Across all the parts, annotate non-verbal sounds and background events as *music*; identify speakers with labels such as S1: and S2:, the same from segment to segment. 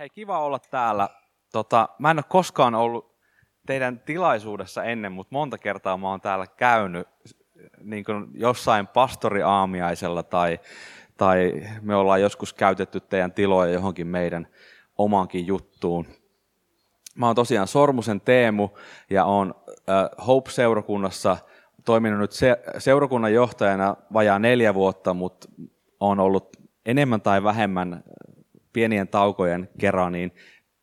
S1: Hei, kiva olla täällä. Tota, mä en ole koskaan ollut teidän tilaisuudessa ennen, mutta monta kertaa mä oon täällä käynyt niin kuin jossain pastoriaamiaisella tai, tai me ollaan joskus käytetty teidän tiloja johonkin meidän omankin juttuun. Mä oon tosiaan Sormusen Teemu ja oon Hope-seurakunnassa toiminut nyt se, seurakunnan johtajana vajaa neljä vuotta, mutta on ollut enemmän tai vähemmän pienien taukojen kerran niin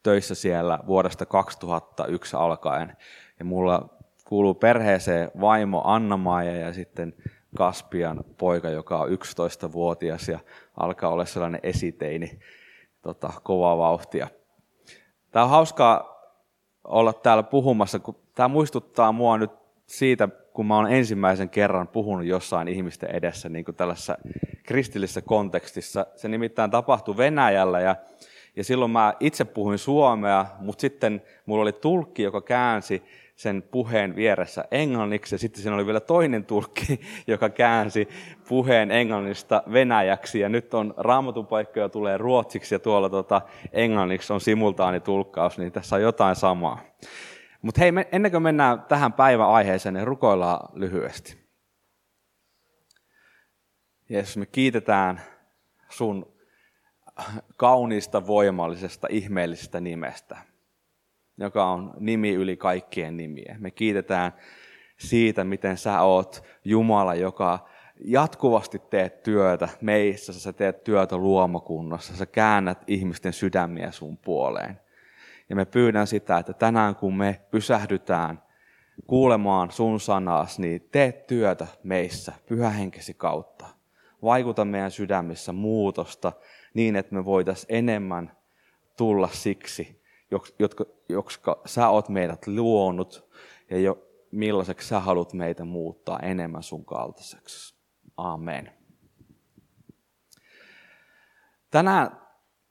S1: töissä siellä vuodesta 2001 alkaen. Ja mulla kuuluu perheeseen vaimo Anna-Maija ja sitten Kaspian poika, joka on 11-vuotias ja alkaa olla sellainen esiteini, tota, kovaa vauhtia. Tämä on hauskaa olla täällä puhumassa, kun tämä muistuttaa mua nyt siitä, kun mä olen ensimmäisen kerran puhunut jossain ihmisten edessä niin kuin tällaisessa kristillisessä kontekstissa. Se nimittäin tapahtui Venäjällä ja, ja silloin mä itse puhuin suomea, mutta sitten mulla oli tulkki, joka käänsi sen puheen vieressä englanniksi ja sitten siinä oli vielä toinen tulkki, *laughs* joka käänsi puheen englannista venäjäksi ja nyt on raamatupaikkoja tulee ruotsiksi ja tuolla tota, englanniksi on simultaanitulkkaus, niin tässä on jotain samaa. Mutta hei, ennen kuin mennään tähän päiväaiheeseen, niin rukoillaan lyhyesti. Jeesus, me kiitetään sun kauniista, voimallisesta, ihmeellisestä nimestä, joka on nimi yli kaikkien nimien. Me kiitetään siitä, miten sä oot Jumala, joka jatkuvasti teet työtä meissä, sä teet työtä luomakunnassa, sä käännät ihmisten sydämiä sun puoleen. Ja me pyydän sitä, että tänään kun me pysähdytään kuulemaan sun sanaas, niin tee työtä meissä pyhähenkesi kautta. Vaikuta meidän sydämissä muutosta niin, että me voitaisiin enemmän tulla siksi, jotka, jotka sä oot meidät luonut ja jo, millaiseksi sä haluat meitä muuttaa enemmän sun kaltaiseksi. Amen. Tänään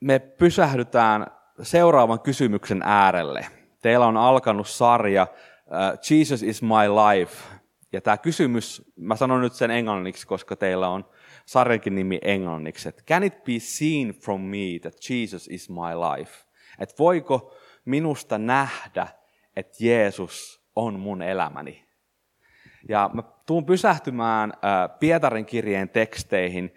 S1: me pysähdytään seuraavan kysymyksen äärelle. Teillä on alkanut sarja uh, Jesus is my life. Ja tämä kysymys, mä sanon nyt sen englanniksi, koska teillä on sarjankin nimi englanniksi. Että Can it be seen from me that Jesus is my life? Että voiko minusta nähdä, että Jeesus on mun elämäni? Ja mä tuun pysähtymään uh, Pietarin kirjeen teksteihin,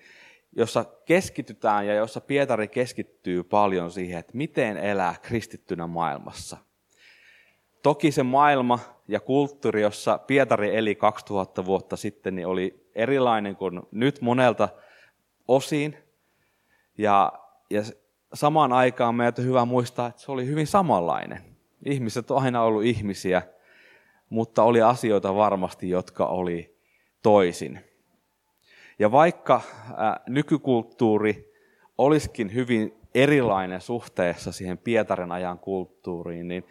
S1: jossa keskitytään ja jossa Pietari keskittyy paljon siihen, että miten elää kristittynä maailmassa. Toki se maailma ja kulttuuri, jossa Pietari eli 2000 vuotta sitten, niin oli erilainen kuin nyt monelta osin. Ja, ja samaan aikaan meidän on hyvä muistaa, että se oli hyvin samanlainen. Ihmiset on aina ollut ihmisiä, mutta oli asioita varmasti, jotka oli toisin. Ja vaikka nykykulttuuri olisikin hyvin erilainen suhteessa siihen Pietarin ajan kulttuuriin, niin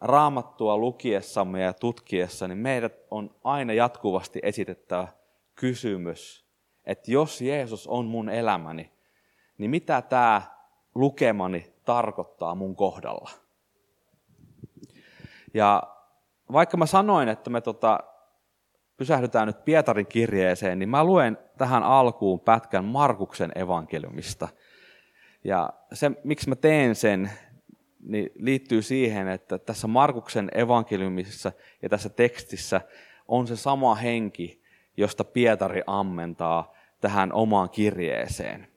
S1: raamattua lukiessamme ja tutkiessa, niin meidät on aina jatkuvasti esitettävä kysymys, että jos Jeesus on mun elämäni, niin mitä tämä lukemani tarkoittaa mun kohdalla? Ja vaikka mä sanoin, että me tota, pysähdytään nyt Pietarin kirjeeseen, niin mä luen tähän alkuun pätkän Markuksen evankeliumista. Ja se, miksi mä teen sen, niin liittyy siihen, että tässä Markuksen evankeliumissa ja tässä tekstissä on se sama henki, josta Pietari ammentaa tähän omaan kirjeeseen.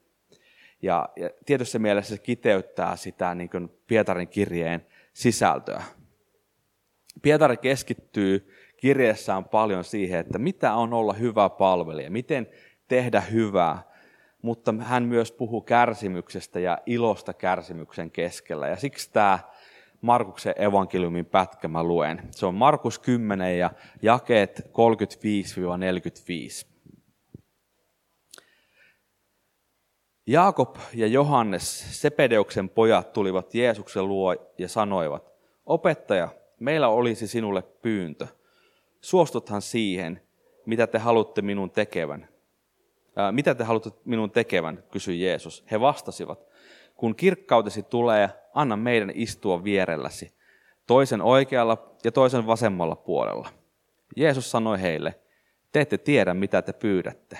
S1: Ja, ja tietyssä mielessä se kiteyttää sitä niin kuin Pietarin kirjeen sisältöä. Pietari keskittyy kirjeessään paljon siihen, että mitä on olla hyvä palvelija, miten tehdä hyvää, mutta hän myös puhuu kärsimyksestä ja ilosta kärsimyksen keskellä. Ja siksi tämä Markuksen evankeliumin pätkä mä luen. Se on Markus 10 ja jakeet 35-45. Jaakob ja Johannes, Sepedeuksen pojat, tulivat Jeesuksen luo ja sanoivat, opettaja, meillä olisi sinulle pyyntö. Suostuthan siihen, mitä te haluatte minun tekevän. Ää, mitä te haluatte minun tekevän, kysyi Jeesus. He vastasivat, kun kirkkautesi tulee, anna meidän istua vierelläsi, toisen oikealla ja toisen vasemmalla puolella. Jeesus sanoi heille, te ette tiedä, mitä te pyydätte.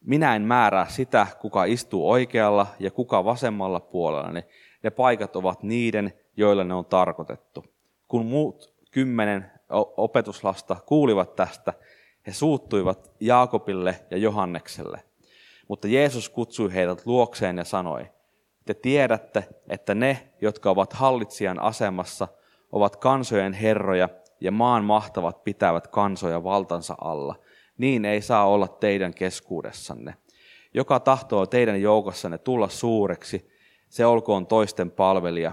S1: Minä en määrää sitä, kuka istuu oikealla ja kuka vasemmalla puolella. Ne, ne paikat ovat niiden, joilla ne on tarkoitettu. Kun muut kymmenen opetuslasta kuulivat tästä, he suuttuivat Jaakobille ja Johannekselle. Mutta Jeesus kutsui heidät luokseen ja sanoi, te tiedätte, että ne, jotka ovat hallitsijan asemassa, ovat kansojen herroja ja maan mahtavat pitävät kansoja valtansa alla. Niin ei saa olla teidän keskuudessanne. Joka tahtoo teidän joukossanne tulla suureksi, se olkoon toisten palvelija.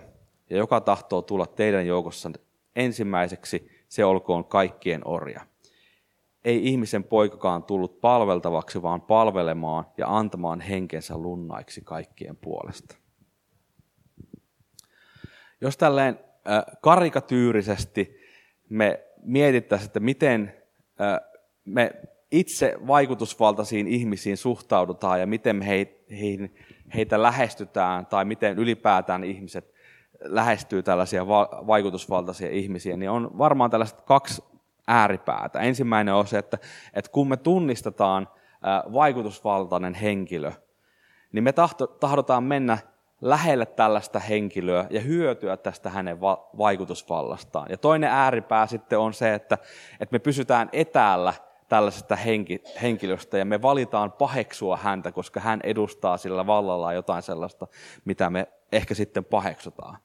S1: Ja joka tahtoo tulla teidän joukossanne ensimmäiseksi, se olkoon kaikkien orja. Ei ihmisen poikakaan tullut palveltavaksi, vaan palvelemaan ja antamaan henkensä lunnaiksi kaikkien puolesta. Jos tälleen karikatyyrisesti me mietittäisiin, että miten me itse vaikutusvaltaisiin ihmisiin suhtaudutaan ja miten me heitä lähestytään tai miten ylipäätään ihmiset lähestyy tällaisia vaikutusvaltaisia ihmisiä, niin on varmaan tällaiset kaksi ääripäätä. Ensimmäinen on se, että, että kun me tunnistetaan vaikutusvaltainen henkilö, niin me tahto, tahdotaan mennä lähelle tällaista henkilöä ja hyötyä tästä hänen vaikutusvallastaan. Ja toinen ääripää sitten on se, että, että me pysytään etäällä tällaisesta henki, henkilöstä ja me valitaan paheksua häntä, koska hän edustaa sillä vallalla jotain sellaista, mitä me ehkä sitten paheksutaan.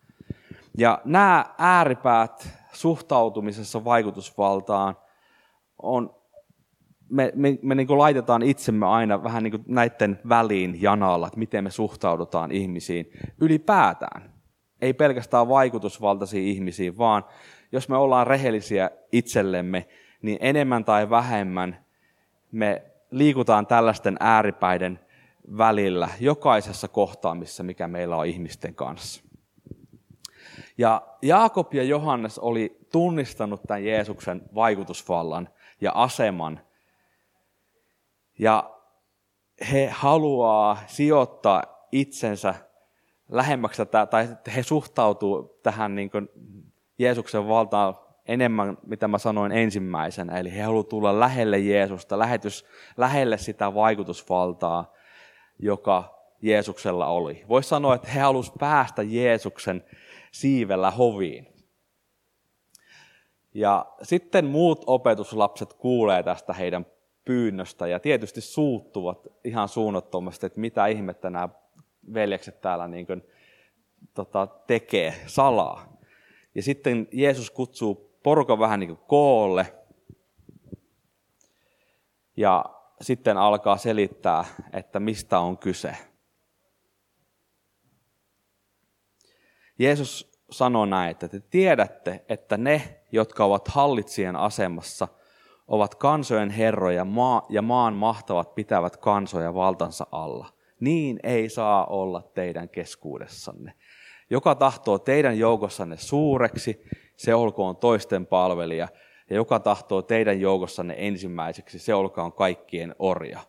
S1: Ja nämä ääripäät suhtautumisessa vaikutusvaltaan on, me, me, me niin laitetaan itsemme aina vähän niin näiden väliin janalla, että miten me suhtaudutaan ihmisiin ylipäätään. Ei pelkästään vaikutusvaltaisiin ihmisiin, vaan jos me ollaan rehellisiä itsellemme, niin enemmän tai vähemmän me liikutaan tällaisten ääripäiden välillä jokaisessa kohtaamissa, mikä meillä on ihmisten kanssa. Ja Jaakob ja Johannes oli tunnistanut tämän Jeesuksen vaikutusvallan ja aseman. Ja he haluaa sijoittaa itsensä lähemmäksi tätä, tai he suhtautuu tähän niin kuin Jeesuksen valtaan enemmän, mitä mä sanoin ensimmäisenä. Eli he haluavat tulla lähelle Jeesusta, lähetys, lähelle sitä vaikutusvaltaa, joka Jeesuksella oli. Voisi sanoa, että he halusivat päästä Jeesuksen siivellä hoviin. Ja sitten muut opetuslapset kuulee tästä heidän pyynnöstä ja tietysti suuttuvat ihan suunnattomasti, että mitä ihmettä nämä veljekset täällä niin kuin, tota, tekee salaa. Ja sitten Jeesus kutsuu porukan vähän niin kuin koolle ja sitten alkaa selittää, että mistä on kyse. Jeesus sanoo näin, että te tiedätte, että ne, jotka ovat hallitsijan asemassa, ovat kansojen herroja maa, ja maan mahtavat pitävät kansoja valtansa alla. Niin ei saa olla teidän keskuudessanne. Joka tahtoo teidän joukossanne suureksi, se olkoon toisten palvelija, ja joka tahtoo teidän joukossanne ensimmäiseksi, se olkoon kaikkien orja.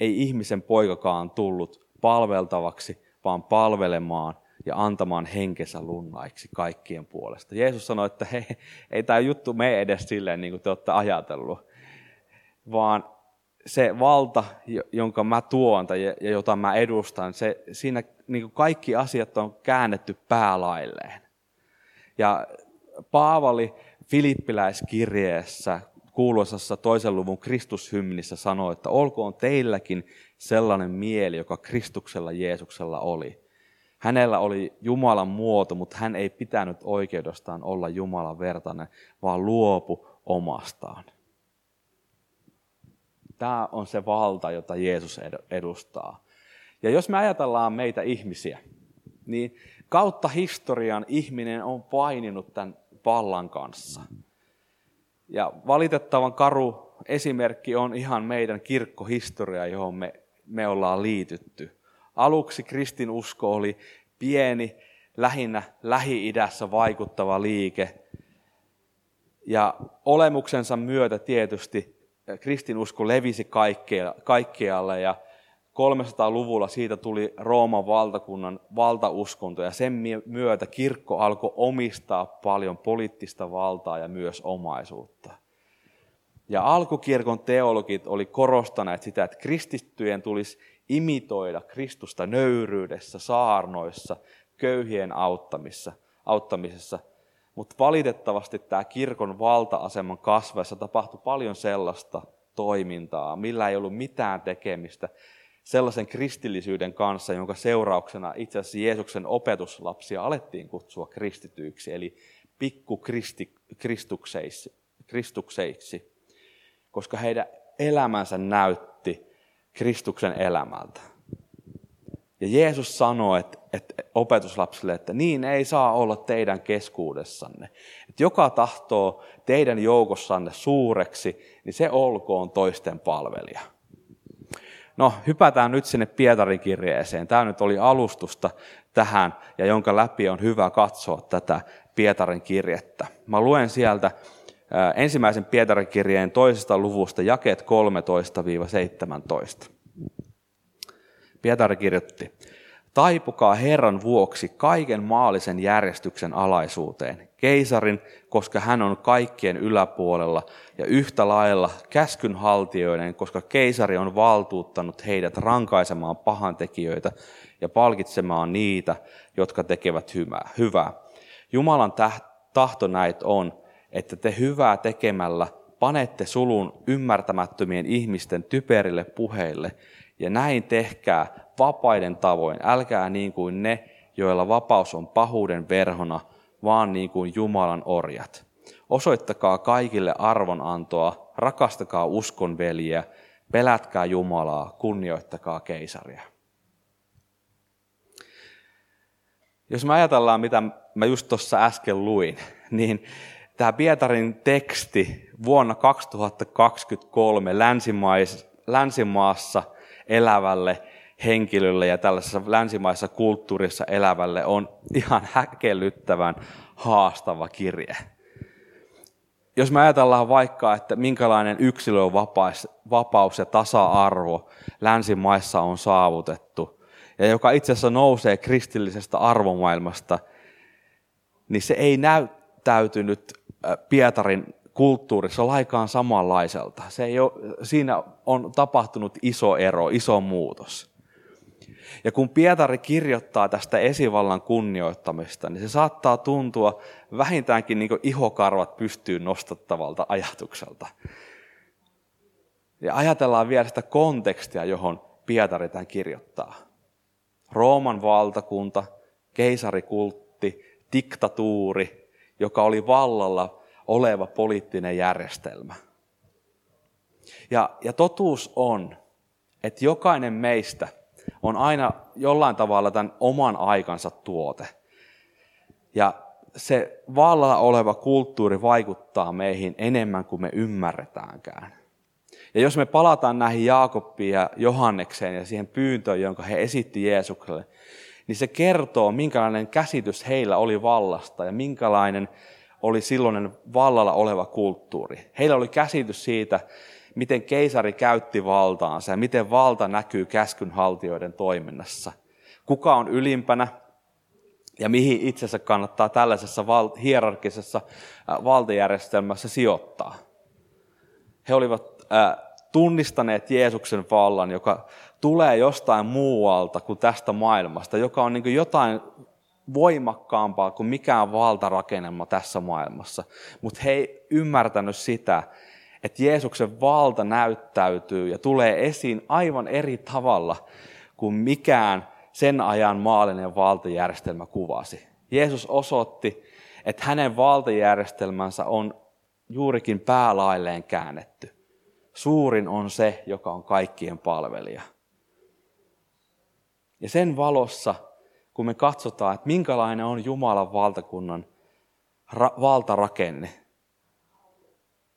S1: Ei ihmisen poikakaan tullut palveltavaksi, vaan palvelemaan ja antamaan henkensä lunnaiksi kaikkien puolesta. Jeesus sanoi, että hei, ei tämä juttu mene edes silleen, niin kuin te olette ajatellut, vaan se valta, jonka mä tuon tai ja jota mä edustan, se, siinä niin kuin kaikki asiat on käännetty päälailleen. Ja Paavali Filippiläiskirjeessä kuuluisassa toisen luvun Kristushymnissä sanoi, että olkoon teilläkin sellainen mieli, joka Kristuksella Jeesuksella oli Hänellä oli Jumalan muoto, mutta hän ei pitänyt oikeudestaan olla Jumalan vertainen, vaan luopu omastaan. Tämä on se valta, jota Jeesus edustaa. Ja jos me ajatellaan meitä ihmisiä, niin kautta historian ihminen on paininut tämän vallan kanssa. Ja valitettavan karu esimerkki on ihan meidän kirkkohistoria, johon me, me ollaan liitytty. Aluksi kristinusko oli pieni, lähinnä Lähi-idässä vaikuttava liike. Ja olemuksensa myötä tietysti kristinusko levisi kaikkialle ja 300-luvulla siitä tuli Rooman valtakunnan valtauskonto ja sen myötä kirkko alkoi omistaa paljon poliittista valtaa ja myös omaisuutta. Ja alkukirkon teologit oli korostaneet sitä, että kristittyjen tulisi imitoida Kristusta nöyryydessä, saarnoissa, köyhien auttamissa, auttamisessa. Mutta valitettavasti tämä kirkon valta-aseman kasvaessa tapahtui paljon sellaista toimintaa, millä ei ollut mitään tekemistä sellaisen kristillisyyden kanssa, jonka seurauksena itse asiassa Jeesuksen opetuslapsia alettiin kutsua kristityiksi, eli pikkukristukseiksi, kristukseiksi, koska heidän elämänsä näytti Kristuksen elämältä. Ja Jeesus sanoi että, että opetuslapsille, että niin ei saa olla teidän keskuudessanne. Että joka tahtoo teidän joukossanne suureksi, niin se olkoon toisten palvelija. No, hypätään nyt sinne Pietarin kirjeeseen. Tämä nyt oli alustusta tähän, ja jonka läpi on hyvä katsoa tätä Pietarin kirjettä. Mä luen sieltä ensimmäisen Pietarin toisesta luvusta jakeet 13-17. Pietari kirjoitti, Taipukaa Herran vuoksi kaiken maallisen järjestyksen alaisuuteen, keisarin, koska hän on kaikkien yläpuolella, ja yhtä lailla käskynhaltijoiden, koska keisari on valtuuttanut heidät rankaisemaan pahantekijöitä ja palkitsemaan niitä, jotka tekevät hyvää. Jumalan tahto näit on, että te hyvää tekemällä panette sulun ymmärtämättömien ihmisten typerille puheille, ja näin tehkää vapaiden tavoin. Älkää niin kuin ne, joilla vapaus on pahuuden verhona, vaan niin kuin Jumalan orjat. Osoittakaa kaikille arvonantoa, rakastakaa uskonveliä, pelätkää Jumalaa, kunnioittakaa keisaria. Jos me ajatellaan, mitä mä just tuossa äsken luin, *laughs* niin tämä Pietarin teksti vuonna 2023 länsimais, länsimaassa elävälle henkilölle ja tällaisessa länsimaisessa kulttuurissa elävälle on ihan häkellyttävän haastava kirje. Jos me ajatellaan vaikka, että minkälainen yksilön vapaus ja tasa-arvo länsimaissa on saavutettu, ja joka itse asiassa nousee kristillisestä arvomaailmasta, niin se ei näyttäytynyt Pietarin kulttuurissa laikaan samanlaiselta. Se ei ole, siinä on tapahtunut iso ero, iso muutos. Ja kun Pietari kirjoittaa tästä esivallan kunnioittamista, niin se saattaa tuntua vähintäänkin niin ihokarvat pystyyn nostattavalta ajatukselta. Ja ajatellaan vielä sitä kontekstia, johon Pietari tämän kirjoittaa. Rooman valtakunta, keisarikultti, diktatuuri, joka oli vallalla oleva poliittinen järjestelmä. Ja, ja totuus on, että jokainen meistä on aina jollain tavalla tämän oman aikansa tuote. Ja se vallalla oleva kulttuuri vaikuttaa meihin enemmän kuin me ymmärretäänkään. Ja jos me palataan näihin Jaakobbiin ja Johannekseen ja siihen pyyntöön, jonka he esitti Jeesukselle, niin se kertoo, minkälainen käsitys heillä oli vallasta ja minkälainen oli silloinen vallalla oleva kulttuuri. Heillä oli käsitys siitä, miten keisari käytti valtaansa ja miten valta näkyy käskynhaltijoiden toiminnassa. Kuka on ylimpänä ja mihin itsensä kannattaa tällaisessa val- hierarkisessa valtajärjestelmässä sijoittaa. He olivat äh, tunnistaneet Jeesuksen vallan, joka tulee jostain muualta kuin tästä maailmasta, joka on niin jotain voimakkaampaa kuin mikään valtarakennelma tässä maailmassa. Mutta he ei ymmärtänyt sitä, että Jeesuksen valta näyttäytyy ja tulee esiin aivan eri tavalla kuin mikään sen ajan maallinen valtajärjestelmä kuvasi. Jeesus osoitti, että hänen valtajärjestelmänsä on juurikin päälailleen käännetty. Suurin on se, joka on kaikkien palvelija. Ja sen valossa, kun me katsotaan, että minkälainen on Jumalan valtakunnan ra- valtarakenne,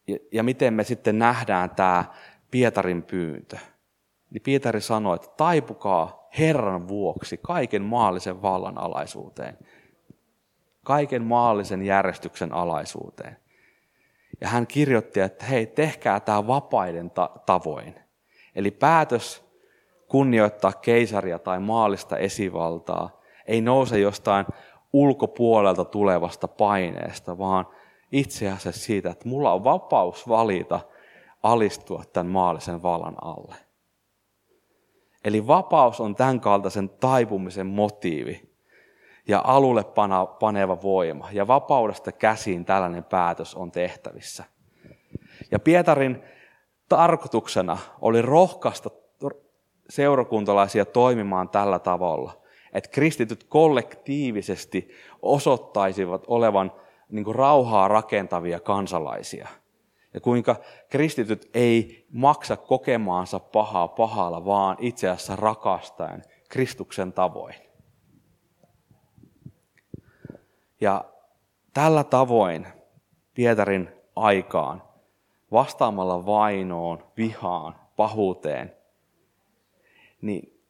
S1: ja, ja miten me sitten nähdään tämä Pietarin pyyntö. Niin Pietari sanoi, että taipukaa Herran vuoksi kaiken maallisen vallan alaisuuteen. Kaiken maallisen järjestyksen alaisuuteen. Ja hän kirjoitti, että hei, tehkää tämä vapaiden ta- tavoin. Eli päätös kunnioittaa keisaria tai maallista esivaltaa ei nouse jostain ulkopuolelta tulevasta paineesta, vaan itse asiassa siitä, että mulla on vapaus valita alistua tämän maallisen vallan alle. Eli vapaus on tämän kaltaisen taipumisen motiivi ja alulle paneva voima. Ja vapaudesta käsiin tällainen päätös on tehtävissä. Ja Pietarin tarkoituksena oli rohkaista seurakuntalaisia toimimaan tällä tavalla, että kristityt kollektiivisesti osoittaisivat olevan niin kuin rauhaa rakentavia kansalaisia. Ja kuinka kristityt ei maksa kokemaansa pahaa pahalla, vaan itse asiassa rakastaen Kristuksen tavoin. Ja tällä tavoin Pietarin aikaan vastaamalla vainoon, vihaan, pahuuteen, niin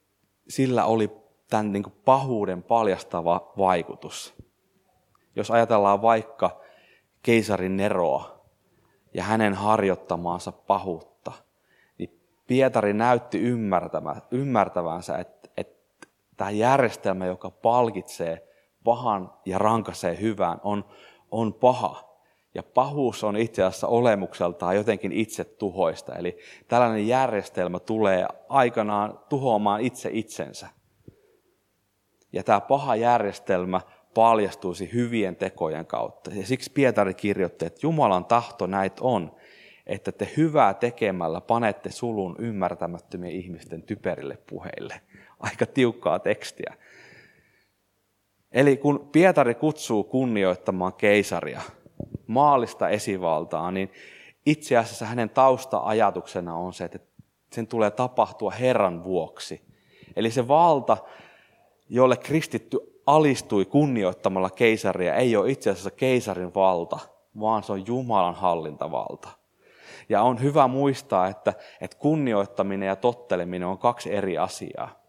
S1: sillä oli tämän niin pahuuden paljastava vaikutus. Jos ajatellaan vaikka keisarin Neroa ja hänen harjoittamaansa pahuutta, niin Pietari näytti ymmärtävänsä, että, että tämä järjestelmä, joka palkitsee pahan ja rankasee hyvään, on, on paha ja pahuus on itse asiassa olemukseltaan jotenkin itse tuhoista. Eli tällainen järjestelmä tulee aikanaan tuhoamaan itse itsensä. Ja tämä paha järjestelmä paljastuisi hyvien tekojen kautta. Ja siksi Pietari kirjoitti, että Jumalan tahto näitä on, että te hyvää tekemällä panette sulun ymmärtämättömien ihmisten typerille puheille. Aika tiukkaa tekstiä. Eli kun Pietari kutsuu kunnioittamaan keisaria, maallista esivaltaa, niin itse asiassa hänen tausta-ajatuksena on se, että sen tulee tapahtua Herran vuoksi. Eli se valta, jolle kristitty alistui kunnioittamalla keisaria, ei ole itse asiassa keisarin valta, vaan se on Jumalan hallintavalta. Ja on hyvä muistaa, että, että kunnioittaminen ja totteleminen on kaksi eri asiaa.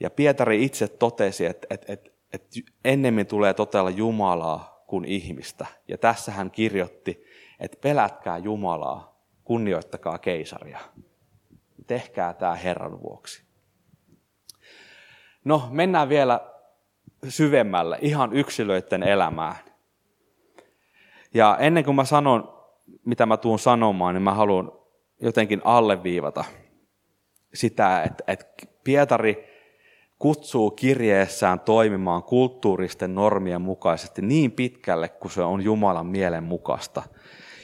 S1: Ja Pietari itse totesi, että, että, että, että ennemmin tulee totella Jumalaa kuin ihmistä. Ja tässä hän kirjoitti, että pelätkää Jumalaa, kunnioittakaa keisaria. Tehkää tämä Herran vuoksi. No, mennään vielä syvemmälle, ihan yksilöiden elämään. Ja ennen kuin mä sanon, mitä mä tuun sanomaan, niin mä haluan jotenkin alleviivata sitä, että, että Pietari kutsuu kirjeessään toimimaan kulttuuristen normien mukaisesti niin pitkälle kuin se on Jumalan mielen mukaista.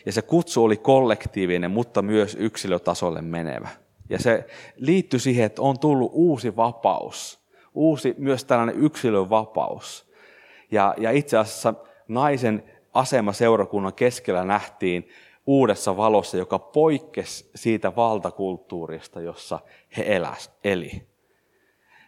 S1: Ja se kutsu oli kollektiivinen, mutta myös yksilötasolle menevä. Ja se liittyi siihen, että on tullut uusi vapaus, uusi myös tällainen yksilön vapaus. Ja, ja itse asiassa naisen asema seurakunnan keskellä nähtiin uudessa valossa, joka poikkesi siitä valtakulttuurista, jossa he eläs, eli.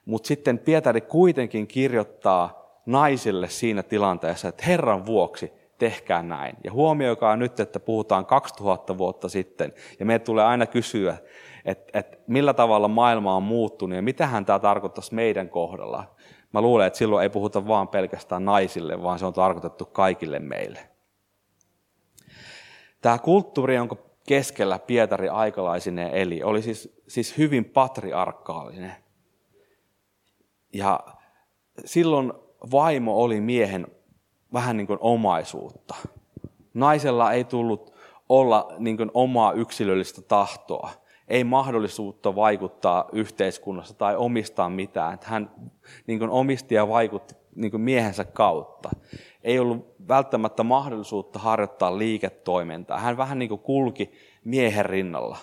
S1: Mutta sitten Pietari kuitenkin kirjoittaa naisille siinä tilanteessa, että Herran vuoksi tehkää näin. Ja huomioikaa nyt, että puhutaan 2000 vuotta sitten, ja meidän tulee aina kysyä, että, että millä tavalla maailma on muuttunut, ja mitähän tämä tarkoittaisi meidän kohdalla. Mä luulen, että silloin ei puhuta vaan pelkästään naisille, vaan se on tarkoitettu kaikille meille. Tämä kulttuuri, jonka keskellä Pietari aikalaisinen eli, oli siis, siis hyvin patriarkaalinen. Ja silloin vaimo oli miehen vähän niin kuin omaisuutta. Naisella ei tullut olla niin kuin omaa yksilöllistä tahtoa, ei mahdollisuutta vaikuttaa yhteiskunnassa tai omistaa mitään. Hän niin kuin omisti ja vaikutti niin kuin miehensä kautta. Ei ollut välttämättä mahdollisuutta harjoittaa liiketoimintaa. Hän vähän niin kuin kulki miehen rinnalla.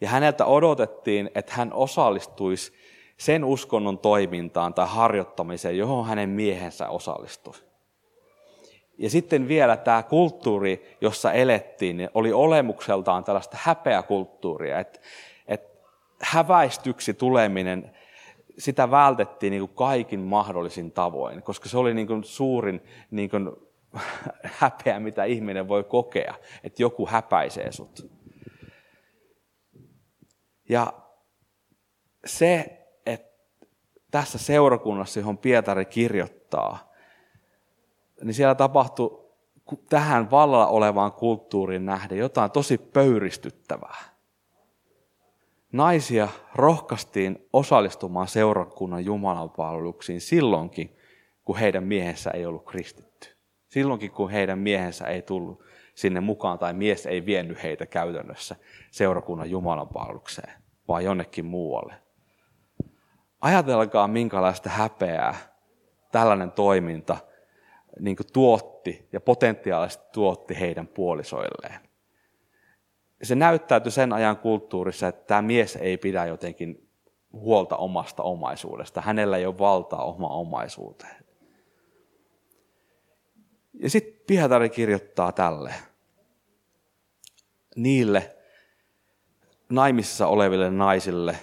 S1: Ja häneltä odotettiin, että hän osallistuisi sen uskonnon toimintaan tai harjoittamiseen, johon hänen miehensä osallistui. Ja sitten vielä tämä kulttuuri, jossa elettiin, niin oli olemukseltaan tällaista häpeäkulttuuria, että, että häväistyksi tuleminen, sitä vältettiin niin kuin kaikin mahdollisin tavoin, koska se oli niin kuin suurin niin kuin *laughs* häpeä, mitä ihminen voi kokea, että joku häpäisee sut. Ja se, tässä seurakunnassa, johon Pietari kirjoittaa, niin siellä tapahtui tähän vallalla olevaan kulttuuriin nähden jotain tosi pöyristyttävää. Naisia rohkaistiin osallistumaan seurakunnan jumalanpalveluksiin silloinkin, kun heidän miehensä ei ollut kristitty. Silloinkin, kun heidän miehensä ei tullut sinne mukaan, tai mies ei vienyt heitä käytännössä seurakunnan Jumalan palvelukseen, vaan jonnekin muualle. Ajatelkaa, minkälaista häpeää tällainen toiminta niin tuotti ja potentiaalisesti tuotti heidän puolisoilleen. Se näyttäytyi sen ajan kulttuurissa, että tämä mies ei pidä jotenkin huolta omasta omaisuudesta. Hänellä ei ole valtaa oma omaisuuteen. Ja sitten Pietari kirjoittaa tälle. Niille naimissa oleville naisille,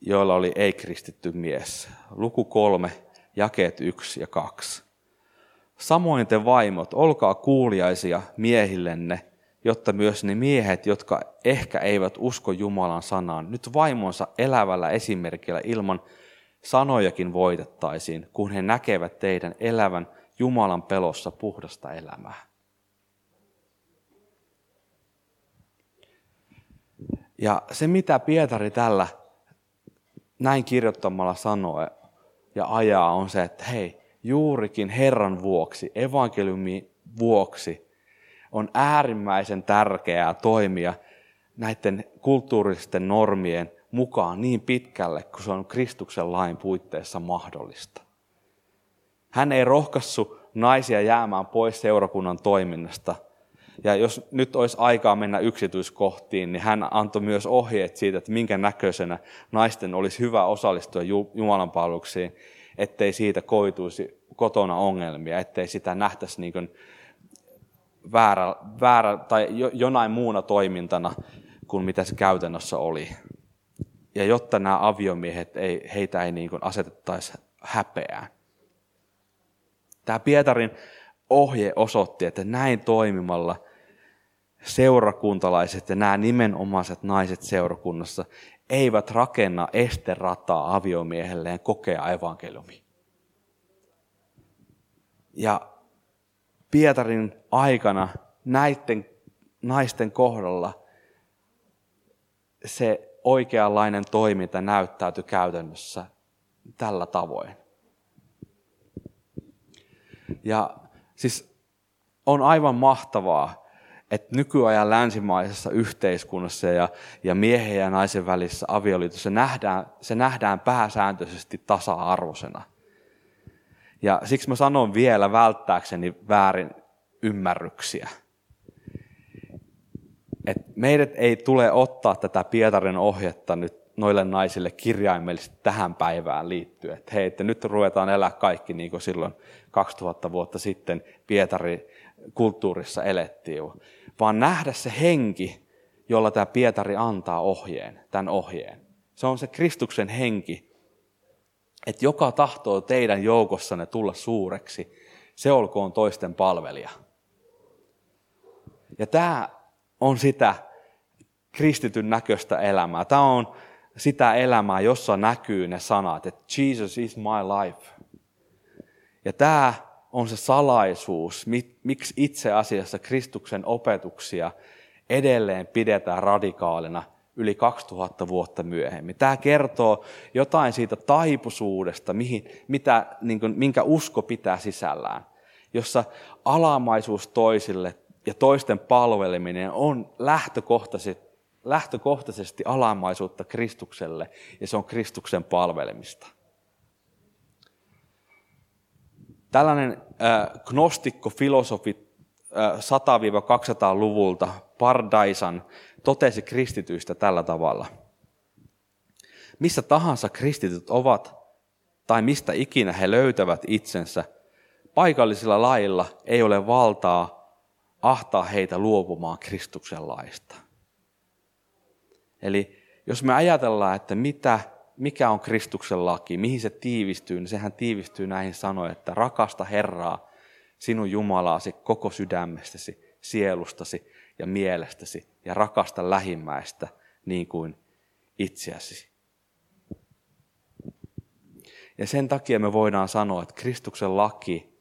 S1: joilla oli ei-kristitty mies. Luku kolme, jakeet yksi ja kaksi. Samoin te vaimot, olkaa kuuliaisia miehillenne, jotta myös ne miehet, jotka ehkä eivät usko Jumalan sanaan, nyt vaimonsa elävällä esimerkillä ilman sanojakin voitettaisiin, kun he näkevät teidän elävän Jumalan pelossa puhdasta elämää. Ja se, mitä Pietari tällä näin kirjoittamalla sanoo ja ajaa, on se, että hei, juurikin Herran vuoksi, evankeliumin vuoksi, on äärimmäisen tärkeää toimia näiden kulttuuristen normien mukaan niin pitkälle, kun se on Kristuksen lain puitteissa mahdollista. Hän ei rohkassu naisia jäämään pois seurakunnan toiminnasta. Ja jos nyt olisi aikaa mennä yksityiskohtiin, niin hän antoi myös ohjeet siitä, että minkä näköisenä naisten olisi hyvä osallistua Jumalan palveluksiin, ettei siitä koituisi kotona ongelmia, ettei sitä nähtäisi niin kuin väärä, väärä tai jonain muuna toimintana kuin mitä se käytännössä oli. Ja jotta nämä aviomiehet, ei, heitä ei niin kuin asetettaisi häpeään. Tämä Pietarin ohje osoitti, että näin toimimalla seurakuntalaiset ja nämä nimenomaiset naiset seurakunnassa eivät rakenna esterataa aviomiehelleen kokea evankeliumi. Ja Pietarin aikana näiden naisten kohdalla se oikeanlainen toiminta näyttäytyi käytännössä tällä tavoin. Ja siis on aivan mahtavaa, että nykyajan länsimaisessa yhteiskunnassa ja, ja miehen ja naisen välissä avioliitossa se nähdään, se nähdään pääsääntöisesti tasa-arvoisena. Ja siksi mä sanon vielä välttääkseni väärin ymmärryksiä. Et meidät ei tule ottaa tätä Pietarin ohjetta nyt noille naisille kirjaimellisesti tähän päivään liittyen. Että hei, että nyt ruvetaan elää kaikki niin kuin silloin 2000 vuotta sitten Pietari kulttuurissa elettiin. Vaan nähdä se henki, jolla tämä Pietari antaa ohjeen, tämän ohjeen. Se on se Kristuksen henki, että joka tahtoo teidän joukossanne tulla suureksi, se olkoon toisten palvelija. Ja tämä on sitä kristityn näköistä elämää. Tämä on sitä elämää, jossa näkyy ne sanat, että Jesus is my life. Ja tämä on se salaisuus, miksi itse asiassa Kristuksen opetuksia edelleen pidetään radikaalina yli 2000 vuotta myöhemmin. Tämä kertoo jotain siitä taipuisuudesta, mihin, mitä, niin kuin, minkä usko pitää sisällään, jossa alamaisuus toisille ja toisten palveleminen on lähtökohtaisesti lähtökohtaisesti alamaisuutta Kristukselle ja se on Kristuksen palvelemista. Tällainen äh, gnostikko-filosofi äh, 100-200-luvulta Pardaisan totesi kristityistä tällä tavalla. Missä tahansa kristityt ovat, tai mistä ikinä he löytävät itsensä, paikallisilla lailla ei ole valtaa ahtaa heitä luopumaan Kristuksen laista. Eli jos me ajatellaan, että mitä, mikä on Kristuksen laki, mihin se tiivistyy, niin sehän tiivistyy näihin sanoihin, että rakasta Herraa, sinun Jumalaasi koko sydämestäsi, sielustasi ja mielestäsi ja rakasta lähimmäistä niin kuin itseäsi. Ja sen takia me voidaan sanoa, että Kristuksen laki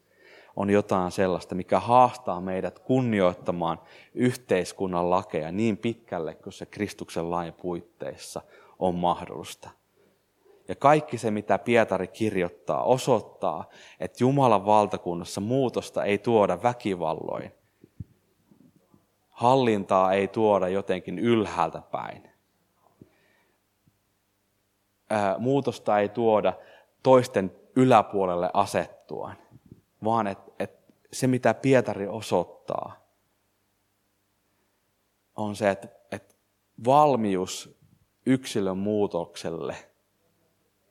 S1: on jotain sellaista, mikä haastaa meidät kunnioittamaan yhteiskunnan lakeja niin pitkälle kuin se Kristuksen lain puitteissa on mahdollista. Ja kaikki se, mitä Pietari kirjoittaa, osoittaa, että Jumalan valtakunnassa muutosta ei tuoda väkivalloin, Hallintaa ei tuoda jotenkin ylhäältä päin. Muutosta ei tuoda toisten yläpuolelle asettuaan, vaan että et se mitä Pietari osoittaa, on se, että, että valmius yksilön muutokselle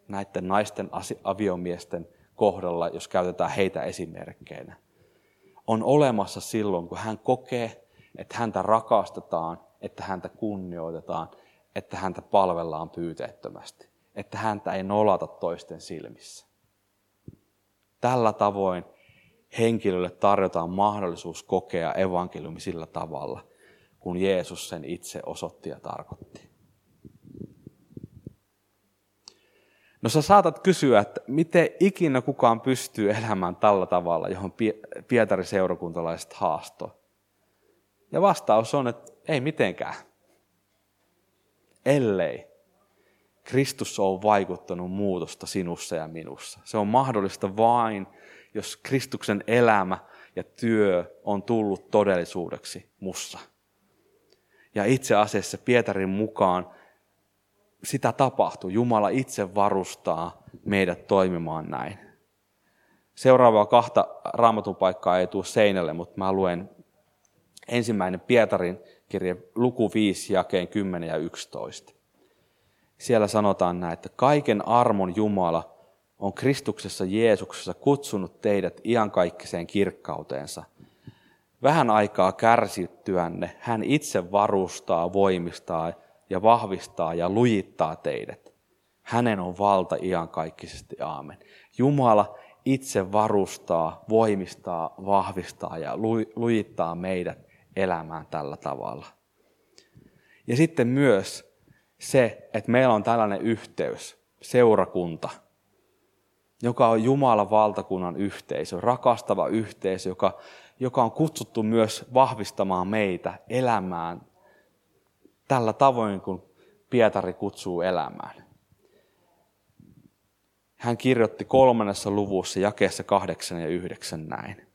S1: näiden naisten aviomiesten kohdalla, jos käytetään heitä esimerkkeinä, on olemassa silloin, kun hän kokee, että häntä rakastetaan, että häntä kunnioitetaan, että häntä palvellaan pyyteettömästi, että häntä ei nolata toisten silmissä. Tällä tavoin henkilölle tarjotaan mahdollisuus kokea evankeliumi sillä tavalla, kun Jeesus sen itse osoitti ja tarkoitti. No sä saatat kysyä, että miten ikinä kukaan pystyy elämään tällä tavalla, johon Pietari seurakuntalaiset haastoi. Ja vastaus on, että ei mitenkään. Ellei Kristus on vaikuttanut muutosta sinussa ja minussa. Se on mahdollista vain, jos Kristuksen elämä ja työ on tullut todellisuudeksi mussa. Ja itse asiassa Pietarin mukaan sitä tapahtuu. Jumala itse varustaa meidät toimimaan näin. Seuraavaa kahta raamatun paikkaa ei tule seinälle, mutta mä luen ensimmäinen Pietarin kirje luku 5 jakeen 10 ja 11. Siellä sanotaan näin, että kaiken armon Jumala on Kristuksessa Jeesuksessa kutsunut teidät iankaikkiseen kirkkauteensa. Vähän aikaa kärsittyänne hän itse varustaa, voimistaa ja vahvistaa ja lujittaa teidät. Hänen on valta iankaikkisesti. Aamen. Jumala itse varustaa, voimistaa, vahvistaa ja lujittaa meidät elämään tällä tavalla. Ja sitten myös se, että meillä on tällainen yhteys, seurakunta, joka on Jumalan valtakunnan yhteisö, rakastava yhteisö, joka, joka on kutsuttu myös vahvistamaan meitä elämään tällä tavoin, kun Pietari kutsuu elämään. Hän kirjoitti kolmannessa luvussa jakeessa kahdeksan ja yhdeksän näin.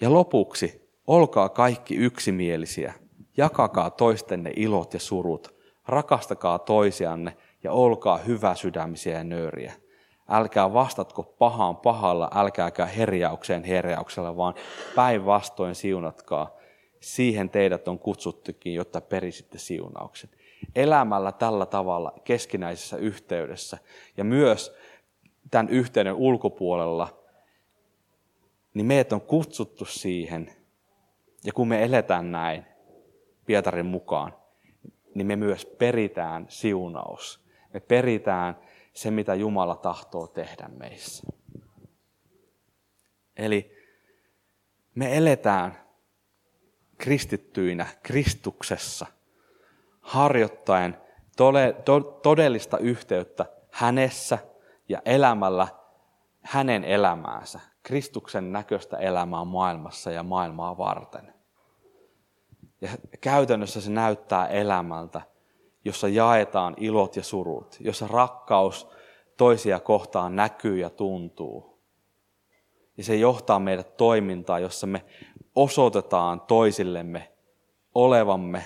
S1: Ja lopuksi, olkaa kaikki yksimielisiä, jakakaa toistenne ilot ja surut, rakastakaa toisianne ja olkaa hyvä sydämisiä ja nöyriä. Älkää vastatko pahaan pahalla, älkääkä herjaukseen herjauksella, vaan päinvastoin siunatkaa, Siihen teidät on kutsuttukin, jotta perisitte siunauksen. Elämällä tällä tavalla keskinäisessä yhteydessä ja myös tämän yhteyden ulkopuolella, niin meidät on kutsuttu siihen. Ja kun me eletään näin, Pietarin mukaan, niin me myös peritään siunaus. Me peritään se, mitä Jumala tahtoo tehdä meissä. Eli me eletään kristittyinä Kristuksessa, harjoittaen todellista yhteyttä hänessä ja elämällä hänen elämäänsä, Kristuksen näköistä elämää maailmassa ja maailmaa varten. Ja käytännössä se näyttää elämältä, jossa jaetaan ilot ja surut, jossa rakkaus toisia kohtaan näkyy ja tuntuu. Ja se johtaa meidät toimintaan, jossa me osoitetaan toisillemme olevamme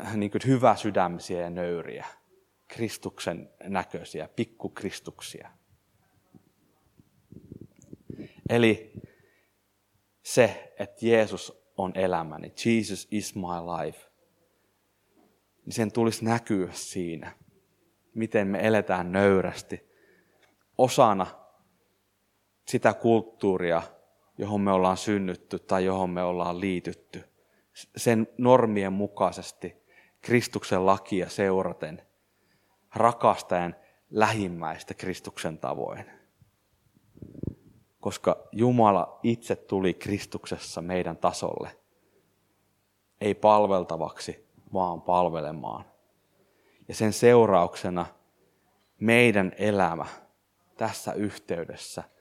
S1: äh, niin kuin hyvä sydämisiä ja nöyriä, Kristuksen näköisiä, pikkukristuksia. Eli se, että Jeesus on elämäni, Jesus is my life, niin sen tulisi näkyä siinä, miten me eletään nöyrästi osana sitä kulttuuria, johon me ollaan synnytty tai johon me ollaan liitytty. Sen normien mukaisesti Kristuksen lakia seuraten, rakastajan lähimmäistä Kristuksen tavoin. Koska Jumala itse tuli Kristuksessa meidän tasolle, ei palveltavaksi, vaan palvelemaan. Ja sen seurauksena meidän elämä tässä yhteydessä –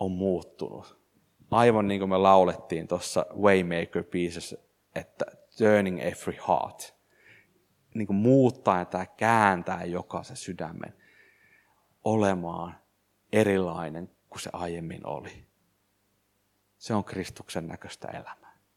S1: on muuttunut. Aivan niin kuin me laulettiin tuossa Waymaker-biisissä, että turning every heart. Niin kuin muuttaa tai kääntää jokaisen sydämen olemaan erilainen kuin se aiemmin oli. Se on Kristuksen näköistä elämää.